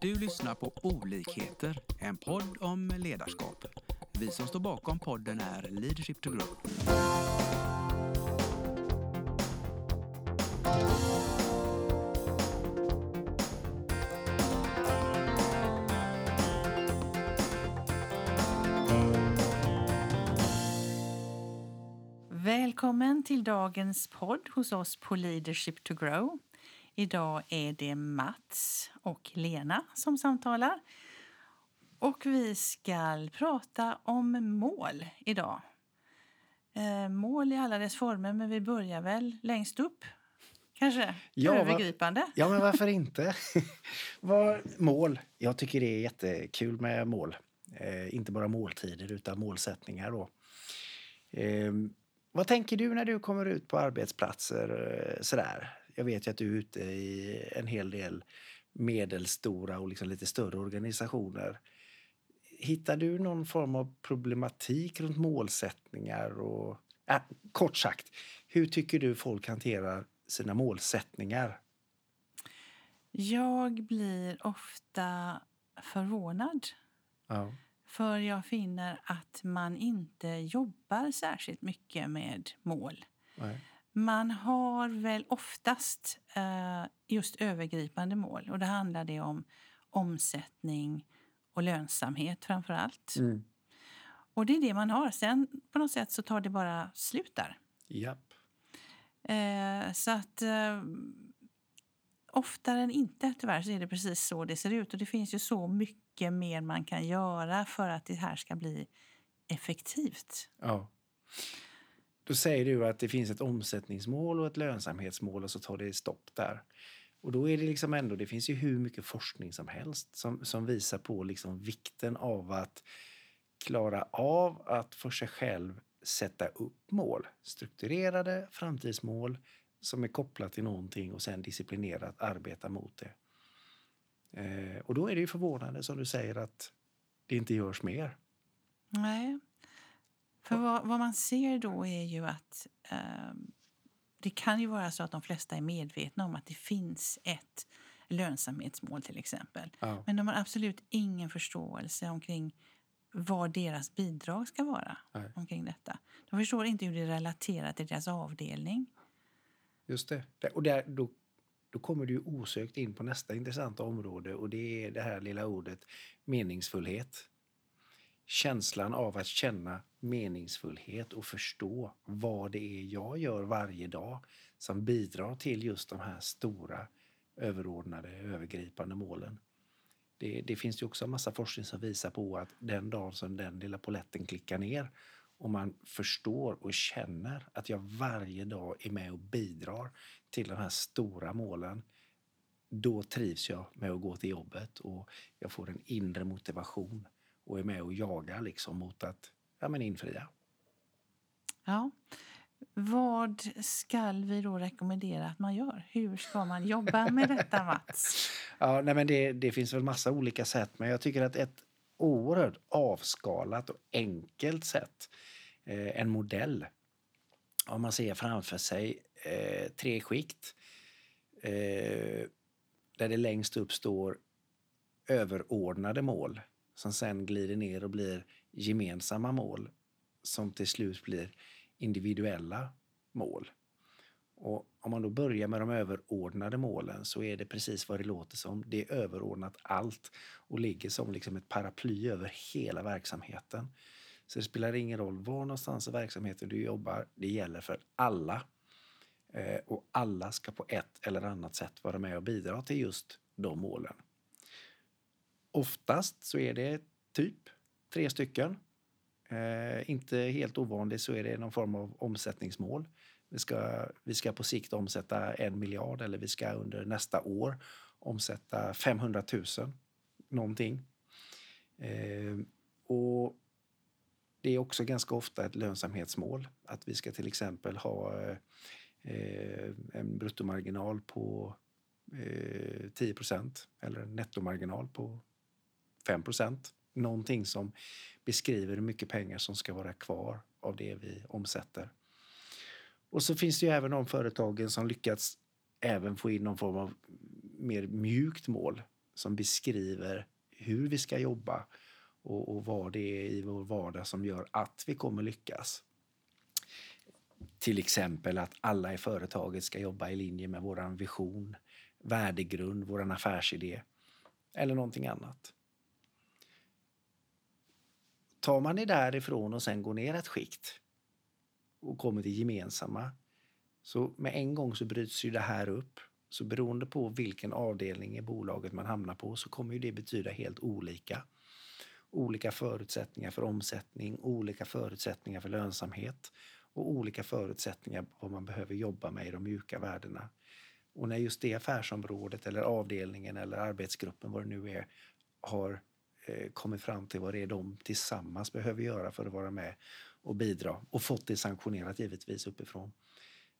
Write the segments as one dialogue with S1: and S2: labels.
S1: Du lyssnar på Olikheter, en podd om ledarskap. Vi som står bakom podden är Leadership to Grow.
S2: Välkommen till dagens podd hos oss på Leadership to Grow. Idag är det Mats och Lena som samtalar. Och vi ska prata om mål idag. Eh, mål i alla dess former, men vi börjar väl längst upp. Kanske
S3: Ja,
S2: övergripande.
S3: Ja, men varför inte? Vad- mål. Jag tycker det är jättekul med mål. Eh, inte bara måltider, utan målsättningar. Då. Eh, vad tänker du när du kommer ut på arbetsplatser? Eh, sådär? Jag vet ju att du är ute i en hel del medelstora och liksom lite större organisationer. Hittar du någon form av problematik runt målsättningar? Och, äh, kort sagt, hur tycker du folk hanterar sina målsättningar?
S2: Jag blir ofta förvånad
S3: Ja.
S2: för jag finner att man inte jobbar särskilt mycket med mål.
S3: Nej.
S2: Man har väl oftast eh, just övergripande mål och det handlar det om omsättning och lönsamhet framför allt.
S3: Mm.
S2: Och det är det man har. Sen på något sätt så tar det bara slut där.
S3: Japp.
S2: Eh, så att eh, oftare än inte tyvärr så är det precis så det ser ut. Och det finns ju så mycket mer man kan göra för att det här ska bli effektivt.
S3: Ja. Då säger du att det finns ett omsättningsmål och ett lönsamhetsmål och så tar det stopp där. Och då är det liksom ändå, det finns ju hur mycket forskning som helst som, som visar på liksom vikten av att klara av att för sig själv sätta upp mål. Strukturerade framtidsmål som är kopplat till någonting och sen disciplinerat arbeta mot det. Eh, och då är det ju förvånande som du säger att det inte görs mer.
S2: Nej. För vad, vad man ser då är ju att eh, det kan ju vara så att de flesta är medvetna om att det finns ett lönsamhetsmål till exempel.
S3: Ja.
S2: Men de har absolut ingen förståelse omkring vad deras bidrag ska vara
S3: Nej.
S2: omkring detta. De förstår inte hur det relaterar till deras avdelning.
S3: Just det. Och där, då, då kommer du osökt in på nästa intressanta område och det är det här lilla ordet meningsfullhet. Känslan av att känna meningsfullhet och förstå vad det är jag gör varje dag som bidrar till just de här stora överordnade, övergripande målen. Det, det finns ju också en massa forskning som visar på att den dagen som den lilla poletten klickar ner och man förstår och känner att jag varje dag är med och bidrar till de här stora målen då trivs jag med att gå till jobbet och jag får en inre motivation och är med och jagar liksom mot att ja, men infria.
S2: Ja. Vad ska vi då rekommendera att man gör? Hur ska man jobba med detta, Mats?
S3: Ja, nej, men det, det finns väl massa olika sätt men jag tycker att ett oerhört avskalat och enkelt sätt, eh, en modell, om man ser framför sig eh, tre skikt eh, där det längst upp står överordnade mål som sen glider ner och blir gemensamma mål som till slut blir individuella mål. Och om man då börjar med de överordnade målen så är det precis vad det låter som. Det är överordnat allt och ligger som liksom ett paraply över hela verksamheten. Så det spelar ingen roll var någonstans i verksamheten du jobbar. Det gäller för alla. Eh, och alla ska på ett eller annat sätt vara med och bidra till just de målen. Oftast så är det typ tre stycken. Eh, inte helt ovanligt så är det någon form av omsättningsmål. Vi ska, vi ska på sikt omsätta en miljard eller vi ska under nästa år omsätta 500 000 någonting. Eh, och det är också ganska ofta ett lönsamhetsmål. Att vi ska till exempel ha eh, en bruttomarginal på eh, 10% eller en nettomarginal på 5 Någonting som beskriver hur mycket pengar som ska vara kvar av det vi omsätter. Och så finns det ju även de företagen som lyckats även få in någon form av mer mjukt mål som beskriver hur vi ska jobba och, och vad det är i vår vardag som gör att vi kommer lyckas. Till exempel att alla i företaget ska jobba i linje med vår vision, värdegrund, vår affärsidé eller någonting annat. Tar man det därifrån och sen går ner ett skikt och kommer till gemensamma så med en gång så bryts ju det här upp. Så beroende på vilken avdelning i bolaget man hamnar på så kommer ju det betyda helt olika. Olika förutsättningar för omsättning, olika förutsättningar för lönsamhet och olika förutsättningar vad man behöver jobba med i de mjuka värdena. Och när just det affärsområdet eller avdelningen eller arbetsgruppen, vad det nu är, har Eh, kommit fram till vad det är de tillsammans behöver göra för att vara med och bidra och fått det sanktionerat givetvis uppifrån,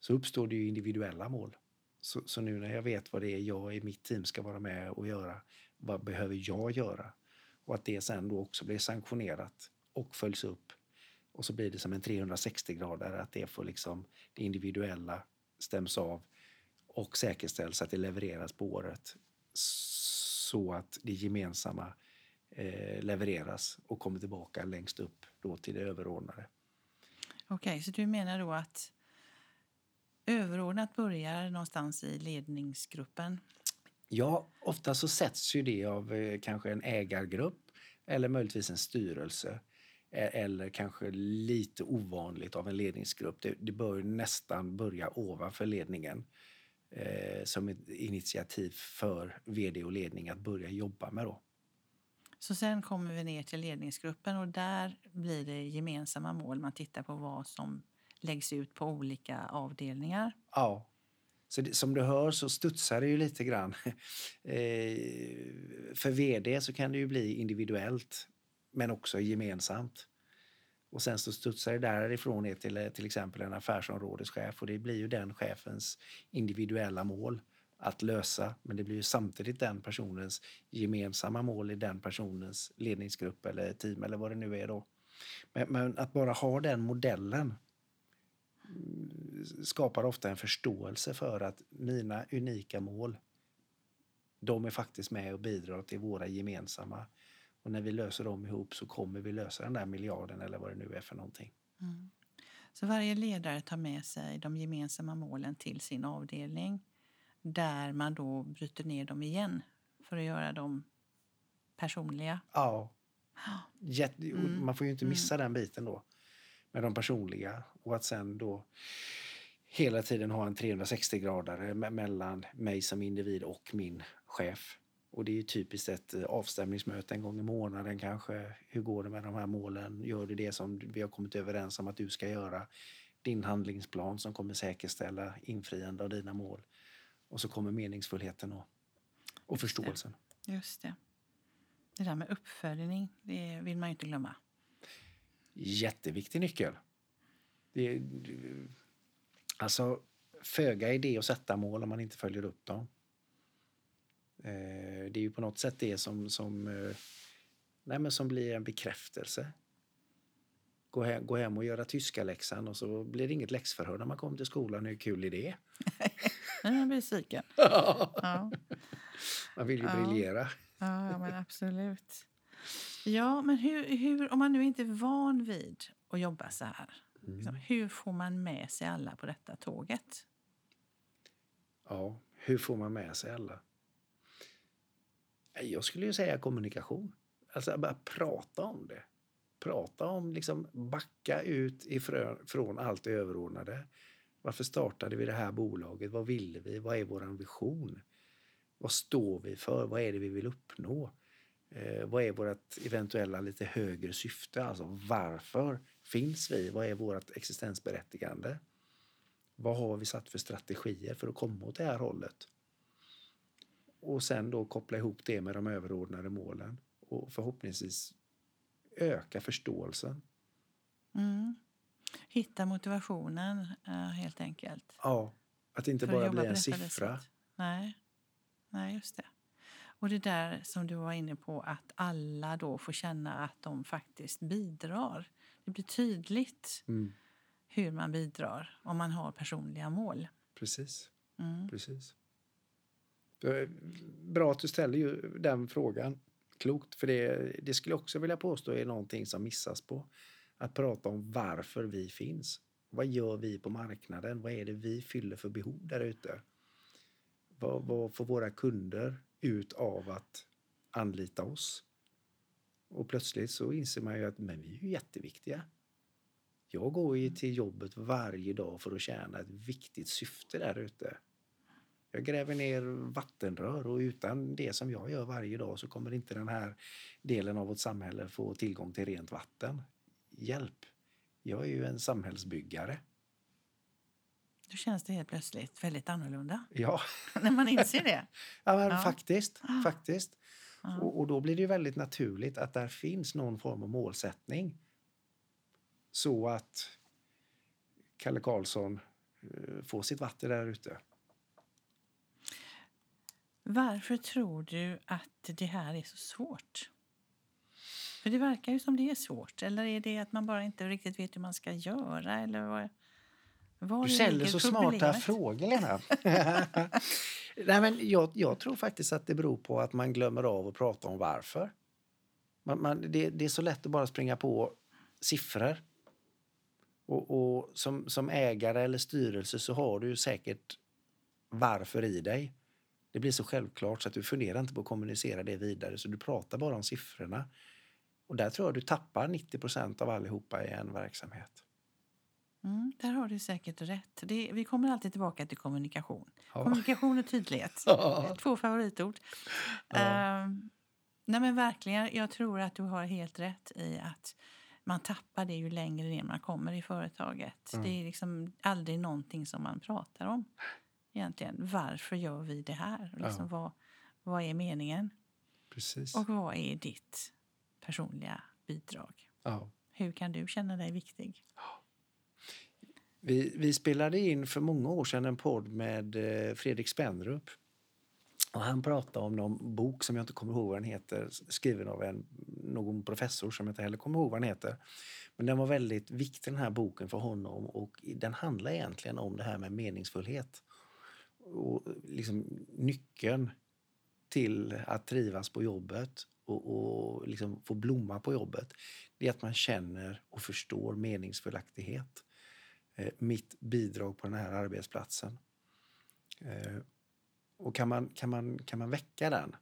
S3: så uppstår det ju individuella mål. Så, så, nu när jag vet vad det är jag i mitt team ska vara med och göra, vad behöver jag göra? Och att det sen då också blir sanktionerat och följs upp. Och så blir det som en 360-gradare, att det får liksom det individuella stäms av och säkerställs att det levereras på året så att det gemensamma eh, levereras och kommer tillbaka längst upp då till det överordnade.
S2: Okej, okay, så du menar då att överordnat börjar någonstans i ledningsgruppen?
S3: Ja, ofta så sätts ju det av eh, kanske en ägargrupp eller möjligtvis en styrelse. E eller kanske lite ovanligt av en ledningsgrupp. Det, det bör nästan börja ovanför ledningen eh, som ett initiativ för vd och ledning att börja jobba med. Då.
S2: Så sen kommer vi ner till ledningsgruppen och där blir det gemensamma mål. Man tittar på vad som läggs ut på olika avdelningar.
S3: Ja. Så det, som du hör så studsar det ju lite grann. Eh, för vd så kan det ju bli individuellt men också gemensamt. Och sen så studsar det därifrån ner till eh, till exempel en affärsområdeschef och det blir ju den chefens individuella mål att lösa. Men det blir ju samtidigt den personens gemensamma mål i den personens ledningsgrupp eller team eller vad det nu är då. Men, men att bara ha den modellen mm, skapar ofta en förståelse för att mina unika mål, de är faktiskt med och bidrar till våra gemensamma. Och när vi löser dem ihop så kommer vi lösa den där miljarden eller vad det nu är för någonting. Mm.
S2: Så varje ledare tar med sig de gemensamma målen till sin avdelning där man då bryter ner dem igen för att göra dem personliga.
S3: Ja. Jätte, mm. Man får ju inte missa mm. den biten då med de personliga och att sen då hela tiden ha en 360-gradare mellan mig som individ och min chef. Och det är ju typiskt ett eh, avstämningsmöte en gång i månaden kanske. Hur går det med de här målen? Gör du det som vi har kommit överens om att du ska göra? Din handlingsplan som kommer säkerställa infriande av dina mål. Och så kommer meningsfullheten och, och förståelsen.
S2: Det. Just det. Det där med uppföljning, det vill man ju inte glömma.
S3: Jätteviktig nyckel. Det, alltså, föga idé att sätta mål om man inte följer upp dem. Eh, det är ju på något sätt det som, som, eh, nej som blir en bekräftelse. Gå hem, gå hem och göra tyska läxan och så blir det inget läxförhör när man kommer till skolan. Hur kul är det?
S2: Jag blir besviken. ja.
S3: Man vill ju ja. briljera.
S2: Ja, men absolut. Ja, men hur, hur, om man nu inte är van vid att jobba så här, mm. liksom, hur får man med sig alla på detta tåget?
S3: Ja, hur får man med sig alla? Jag skulle ju säga kommunikation. Alltså bara prata om det. Prata om, liksom backa ut ifrån från allt det överordnade. Varför startade vi det här bolaget? Vad ville vi? Vad är vår vision? Vad står vi för? Vad är det vi vill uppnå? Eh, vad är vårt eventuella lite högre syfte? Alltså varför finns vi? Vad är vårt existensberättigande? Vad har vi satt för strategier för att komma åt det här hållet? Och sen då koppla ihop det med de överordnade målen och förhoppningsvis öka förståelsen.
S2: Mm. Hitta motivationen uh, helt enkelt.
S3: Ja, att det inte bara blir en siffra.
S2: Nej. Nej, just det. Och det där som du var inne på, att alla då får känna att de faktiskt bidrar. Det blir tydligt mm. hur man bidrar om man har personliga mål.
S3: Precis. Mm. Precis. Bra att du ställer ju den frågan. Klokt, för det, det skulle jag också vilja påstå är någonting som missas på. Att prata om varför vi finns. Vad gör vi på marknaden? Vad är det vi fyller för behov där ute? Vad, vad får våra kunder ut av att anlita oss? Och plötsligt så inser man ju att men vi är ju jätteviktiga. Jag går ju till jobbet varje dag för att tjäna ett viktigt syfte där ute. Jag gräver ner vattenrör och utan det som jag gör varje dag så kommer inte den här delen av vårt samhälle få tillgång till rent vatten. Hjälp! Jag är ju en samhällsbyggare.
S2: Då känns det helt plötsligt väldigt annorlunda.
S3: Ja.
S2: När man inser det.
S3: ja, men
S2: Ja.
S3: faktiskt. faktiskt.
S2: Ja.
S3: Och, och då blir det ju väldigt naturligt att där finns någon form av målsättning. Så att Kalle Karlsson eh, får sitt vatten där ute.
S2: Varför tror du att det här är så svårt? För det verkar ju som det är svårt. Eller är det att man bara inte riktigt vet hur man ska göra? Eller vad, var
S3: Du ställer så smarta frågor, Lena. Nej, men jag, jag tror faktiskt att det beror på att man glömmer av att prata om varför. Man, man, det, det är så lätt att bara springa på siffror. Och, och som, som ägare eller styrelse så har du säkert varför i dig. Det blir så självklart så att du funderar inte på att kommunicera det vidare så du pratar bara om siffrorna. Och där tror jag du tappar 90% av allihopa i en verksamhet.
S2: Mm, där har du säkert rätt. Det, vi kommer alltid tillbaka till kommunikation.
S3: Ja.
S2: Kommunikation och tydlighet.
S3: Ja.
S2: Två favoritord.
S3: Ja.
S2: Ehm, nej men verkligen, jag tror att du har helt rätt i att man tappar det ju längre ner man kommer i företaget.
S3: Mm.
S2: Det är liksom aldrig någonting som man pratar om egentligen. Varför gör vi det här? Liksom, vad, vad är meningen?
S3: Precis.
S2: Och vad är ditt personliga bidrag?
S3: Ja.
S2: Hur kan du känna dig viktig?
S3: Vi, vi spelade in för många år sedan en podd med eh, Fredrik Spendrup. Och han pratade om någon bok som jag inte kommer ihåg vad den heter, skriven av en, någon professor som jag inte heller kommer ihåg vad den heter. Men den var väldigt viktig den här boken för honom och den handlar egentligen om det här med meningsfullhet. Och liksom nyckeln till att trivas på jobbet och, och liksom få blomma på jobbet, det är att man känner och förstår meningsfullaktighet eh, mitt bidrag på den här arbetsplatsen. Eh, och kan man, kan man, kan man väcka den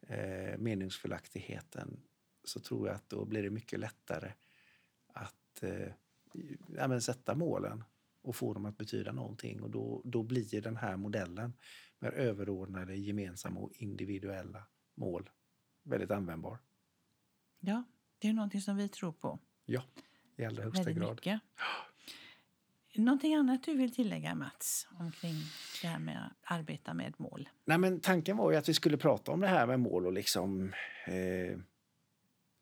S3: eh, meningsfullaktigheten så tror jag att då blir det mycket lättare att eh, ja, men sätta målen och få dem att betyda någonting. Och då, då blir den här modellen med överordnade, gemensamma och individuella mål väldigt användbar.
S2: Ja, det är någonting som vi tror på
S3: Ja, i allra högsta
S2: väldigt
S3: grad.
S2: mycket. Någonting annat du vill tillägga, Mats, omkring det här med att arbeta med mål?
S3: Nej, men tanken var ju att vi skulle prata om det här med mål och liksom eh,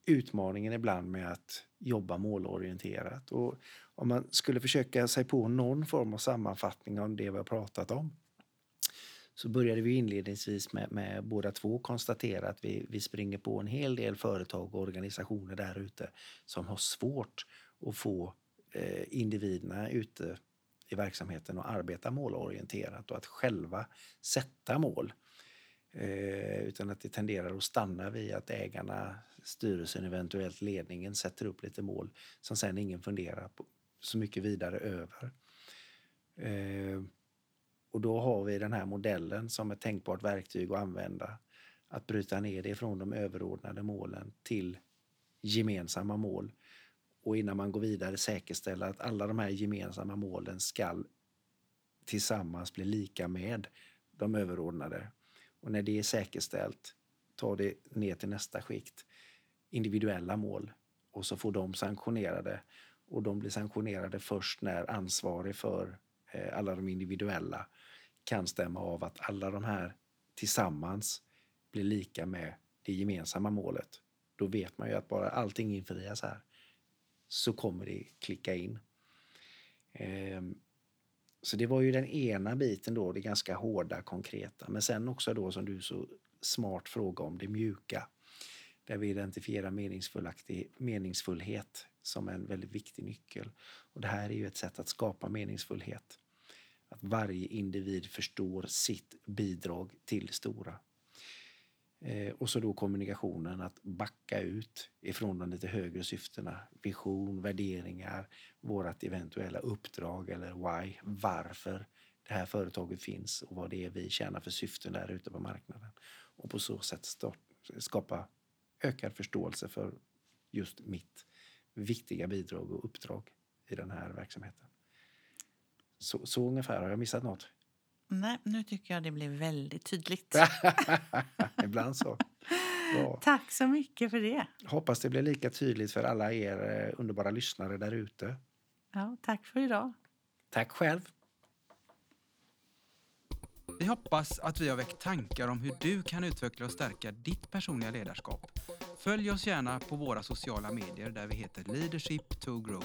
S3: utmaningen ibland med att jobba målorienterat. Och om man skulle försöka sig på någon form av sammanfattning av det vi har pratat om så började vi inledningsvis med, med båda två konstatera att vi, vi springer på en hel del företag och organisationer där ute som har svårt att få eh, individerna ute i verksamheten att arbeta målorienterat och att själva sätta mål. Eh, utan att det tenderar att stanna vid att ägarna, styrelsen, eventuellt ledningen sätter upp lite mål som sen ingen funderar på så mycket vidare över. Eh, och då har vi den här modellen som ett tänkbart verktyg att använda. Att bryta ner det från de överordnade målen till gemensamma mål. Och innan man går vidare säkerställa att alla de här gemensamma målen ska tillsammans bli lika med de överordnade. Och när det är säkerställt, ta det ner till nästa skikt. Individuella mål. Och så får de sanktionerade. Och de blir sanktionerade först när ansvarig för eh, alla de individuella kan stämma av att alla de här tillsammans blir lika med det gemensamma målet. Då vet man ju att bara allting infrias här så kommer det klicka in. Ehm, så det var ju den ena biten då, det ganska hårda, konkreta. Men sen också då som du så smart fråga om det mjuka. Där vi identifierar meningsfullhet som en väldigt viktig nyckel. Och det här är ju ett sätt att skapa meningsfullhet. Att varje individ förstår sitt bidrag till det stora. Eh, och så då kommunikationen, att backa ut ifrån de lite högre syftena. Vision, värderingar, vårt eventuella uppdrag eller why, varför det här företaget finns och vad det är vi tjänar för syften där ute på marknaden. Och på så sätt start, skapa ökad förståelse för just mitt viktiga bidrag och uppdrag i den här verksamheten. Så, så ungefär. Har jag missat något?
S2: Nej, nu tycker jag det blir väldigt tydligt.
S3: Ibland så.
S2: Bra. Tack så mycket för det.
S3: Hoppas det blir lika tydligt för alla er eh, underbara lyssnare där ute.
S2: Ja, tack för idag.
S3: Tack själv.
S1: Vi hoppas att vi har väckt tankar om hur du kan utveckla och stärka ditt personliga ledarskap. Följ oss gärna på våra sociala medier där vi heter Leadership to Grow.